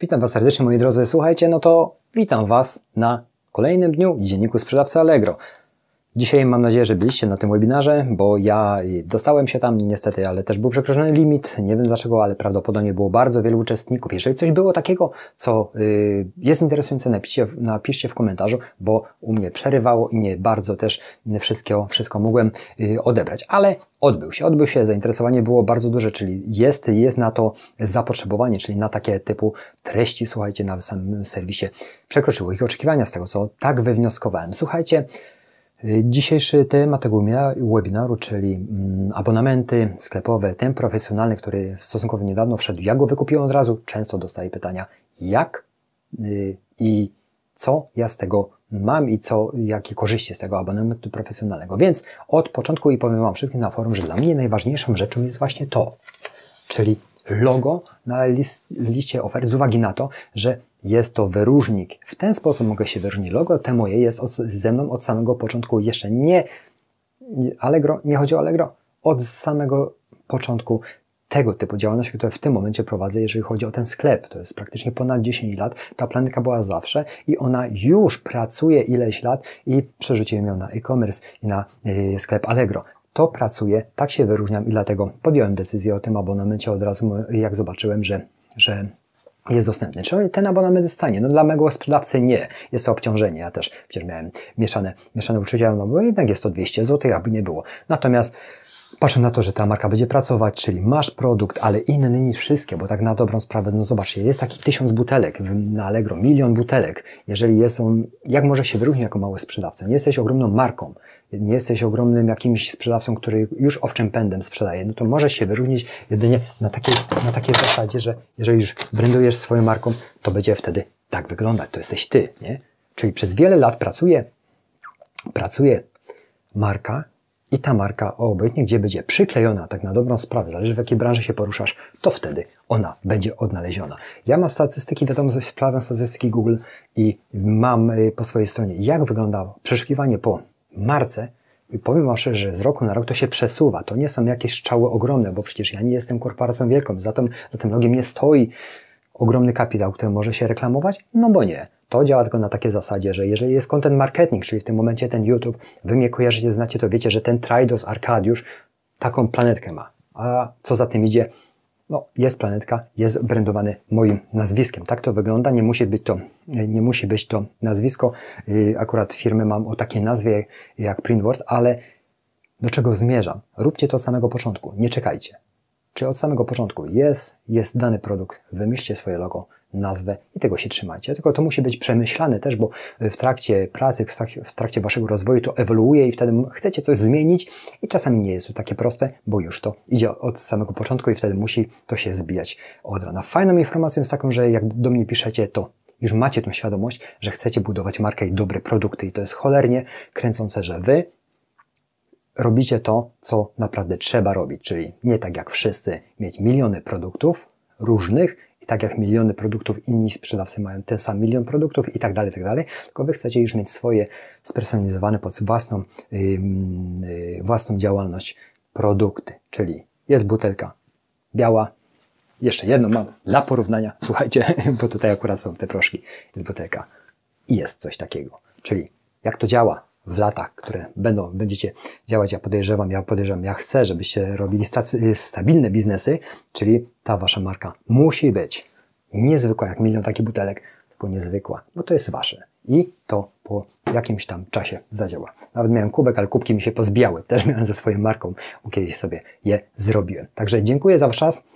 Witam Was serdecznie moi drodzy. Słuchajcie, no to witam Was na kolejnym dniu Dzienniku Sprzedawcy Allegro. Dzisiaj mam nadzieję, że byliście na tym webinarze, bo ja dostałem się tam niestety, ale też był przekroczony limit. Nie wiem dlaczego, ale prawdopodobnie było bardzo wielu uczestników. Jeżeli coś było takiego, co y, jest interesujące, napiszcie, napiszcie w komentarzu, bo u mnie przerywało i nie bardzo też wszystko, wszystko mogłem y, odebrać. Ale odbył się, odbył się, zainteresowanie było bardzo duże, czyli jest, jest na to zapotrzebowanie, czyli na takie typu treści, słuchajcie, na samym serwisie przekroczyło ich oczekiwania z tego, co tak wywnioskowałem. Słuchajcie, Dzisiejszy temat tego webinaru, czyli mm, abonamenty sklepowe, ten profesjonalny, który stosunkowo niedawno wszedł, ja go wykupiłem od razu, często dostaję pytania, jak y, i co ja z tego mam i co, jakie korzyści z tego abonamentu profesjonalnego. Więc od początku i powiem Wam wszystkim na forum, że dla mnie najważniejszą rzeczą jest właśnie to, czyli logo na liście ofert z uwagi na to, że jest to wyróżnik. W ten sposób mogę się wyróżnić. Logo te moje jest od, ze mną od samego początku. Jeszcze nie Allegro, nie chodzi o Allegro, od samego początku tego typu działalności, które w tym momencie prowadzę, jeżeli chodzi o ten sklep. To jest praktycznie ponad 10 lat. Ta planetka była zawsze i ona już pracuje ileś lat i przerzuciłem ją na e-commerce i na y, sklep Allegro to pracuje, tak się wyróżniam i dlatego podjąłem decyzję o tym abonamencie od razu, jak zobaczyłem, że, że jest dostępny. Czy ten abonament jest tanie? No dla mego sprzedawcy nie. Jest to obciążenie. Ja też przecież miałem mieszane, mieszane uczucia, no bo jednak jest to 200 zł, aby nie było. Natomiast Patrzę na to, że ta marka będzie pracować, czyli masz produkt, ale inny niż wszystkie, bo tak na dobrą sprawę, no zobaczcie, jest taki tysiąc butelek na Allegro, milion butelek. Jeżeli jest on, jak może się wyróżnić jako mały sprzedawca? Nie jesteś ogromną marką, nie jesteś ogromnym jakimś sprzedawcą, który już owczym pędem sprzedaje, no to możesz się wyróżnić jedynie na takiej, na takiej zasadzie, że jeżeli już brandujesz swoją marką, to będzie wtedy tak wyglądać, to jesteś ty, nie? Czyli przez wiele lat pracuje, pracuje marka, i ta marka, obojętnie gdzie będzie przyklejona, tak na dobrą sprawę, zależy w jakiej branży się poruszasz, to wtedy ona będzie odnaleziona. Ja mam statystyki, wiadomo, sprawdzam statystyki Google i mam y, po swojej stronie, jak wygląda przeszukiwanie po marce, i powiem Wam szczerze, że z roku na rok to się przesuwa. To nie są jakieś strzały ogromne, bo przecież ja nie jestem korporacją wielką. Za tym, za tym logiem nie stoi ogromny kapitał, który może się reklamować? No bo nie. To działa tylko na takiej zasadzie, że jeżeli jest content marketing, czyli w tym momencie ten YouTube, wy mnie kojarzycie, znacie, to wiecie, że ten Tridos Arkadiusz taką planetkę ma. A co za tym idzie? No, jest planetka, jest brandowany moim nazwiskiem. Tak to wygląda. Nie musi być to, nie musi być to nazwisko. Y, akurat firmy mam o takiej nazwie jak Printword, ale do czego zmierzam? Róbcie to od samego początku. Nie czekajcie. Czy od samego początku jest, jest dany produkt, wymyślcie swoje logo, nazwę i tego się trzymajcie. Tylko to musi być przemyślane też, bo w trakcie pracy, w trakcie, w trakcie waszego rozwoju to ewoluuje i wtedy chcecie coś zmienić i czasami nie jest to takie proste, bo już to idzie od samego początku i wtedy musi to się zbijać od rana. Fajną informacją jest taką, że jak do mnie piszecie, to już macie tą świadomość, że chcecie budować markę i dobre produkty i to jest cholernie kręcące, że wy robicie to, co naprawdę trzeba robić, czyli nie tak jak wszyscy mieć miliony produktów różnych i tak jak miliony produktów inni sprzedawcy mają ten sam milion produktów i tak dalej, tak dalej, tylko wy chcecie już mieć swoje spersonalizowane pod własną, yy, yy, własną działalność produkty, czyli jest butelka biała, jeszcze jedną mam dla porównania, słuchajcie, bo tutaj akurat są te proszki, jest butelka i jest coś takiego, czyli jak to działa, w latach, które będą, będziecie działać, ja podejrzewam, ja podejrzewam, ja chcę, żebyście robili stabilne biznesy, czyli ta wasza marka musi być niezwykła jak milion takich butelek, tylko niezwykła, bo to jest wasze. I to po jakimś tam czasie zadziała. Nawet miałem kubek, ale kubki mi się pozbijały. Też miałem ze swoją marką, bo kiedyś sobie je zrobiłem. Także dziękuję za wasz czas.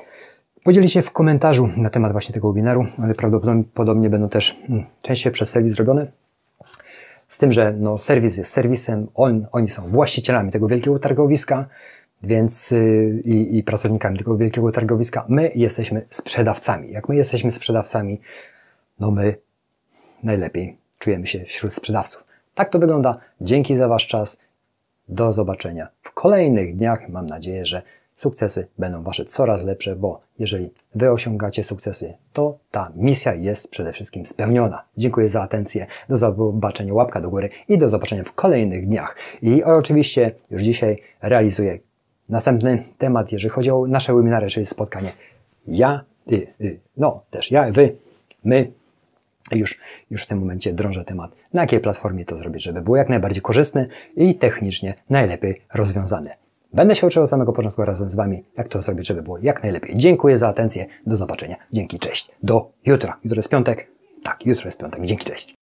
Podzielicie się w komentarzu na temat właśnie tego webinaru, ale prawdopodobnie będą też hmm, częściej przez serwis zrobione. Z tym, że no, serwis jest serwisem, on, oni są właścicielami tego wielkiego targowiska, więc yy, i, i pracownikami tego wielkiego targowiska. My jesteśmy sprzedawcami. Jak my jesteśmy sprzedawcami, no my najlepiej czujemy się wśród sprzedawców. Tak to wygląda. Dzięki za Wasz czas. Do zobaczenia w kolejnych dniach. Mam nadzieję, że sukcesy będą Wasze coraz lepsze, bo jeżeli Wy osiągacie sukcesy, to ta misja jest przede wszystkim spełniona. Dziękuję za atencję, do zobaczenia, łapka do góry i do zobaczenia w kolejnych dniach. I oczywiście już dzisiaj realizuję następny temat, jeżeli chodzi o nasze webinary, czyli spotkanie ja, y, y, no też ja, Wy my już, już w tym momencie drążę temat, na jakiej platformie to zrobić, żeby było jak najbardziej korzystne i technicznie najlepiej rozwiązane. Będę się uczył od samego początku razem z Wami, jak to zrobić, żeby było jak najlepiej. Dziękuję za atencję. Do zobaczenia. Dzięki, cześć. Do jutra. Jutro jest piątek. Tak, jutro jest piątek. Dzięki, cześć.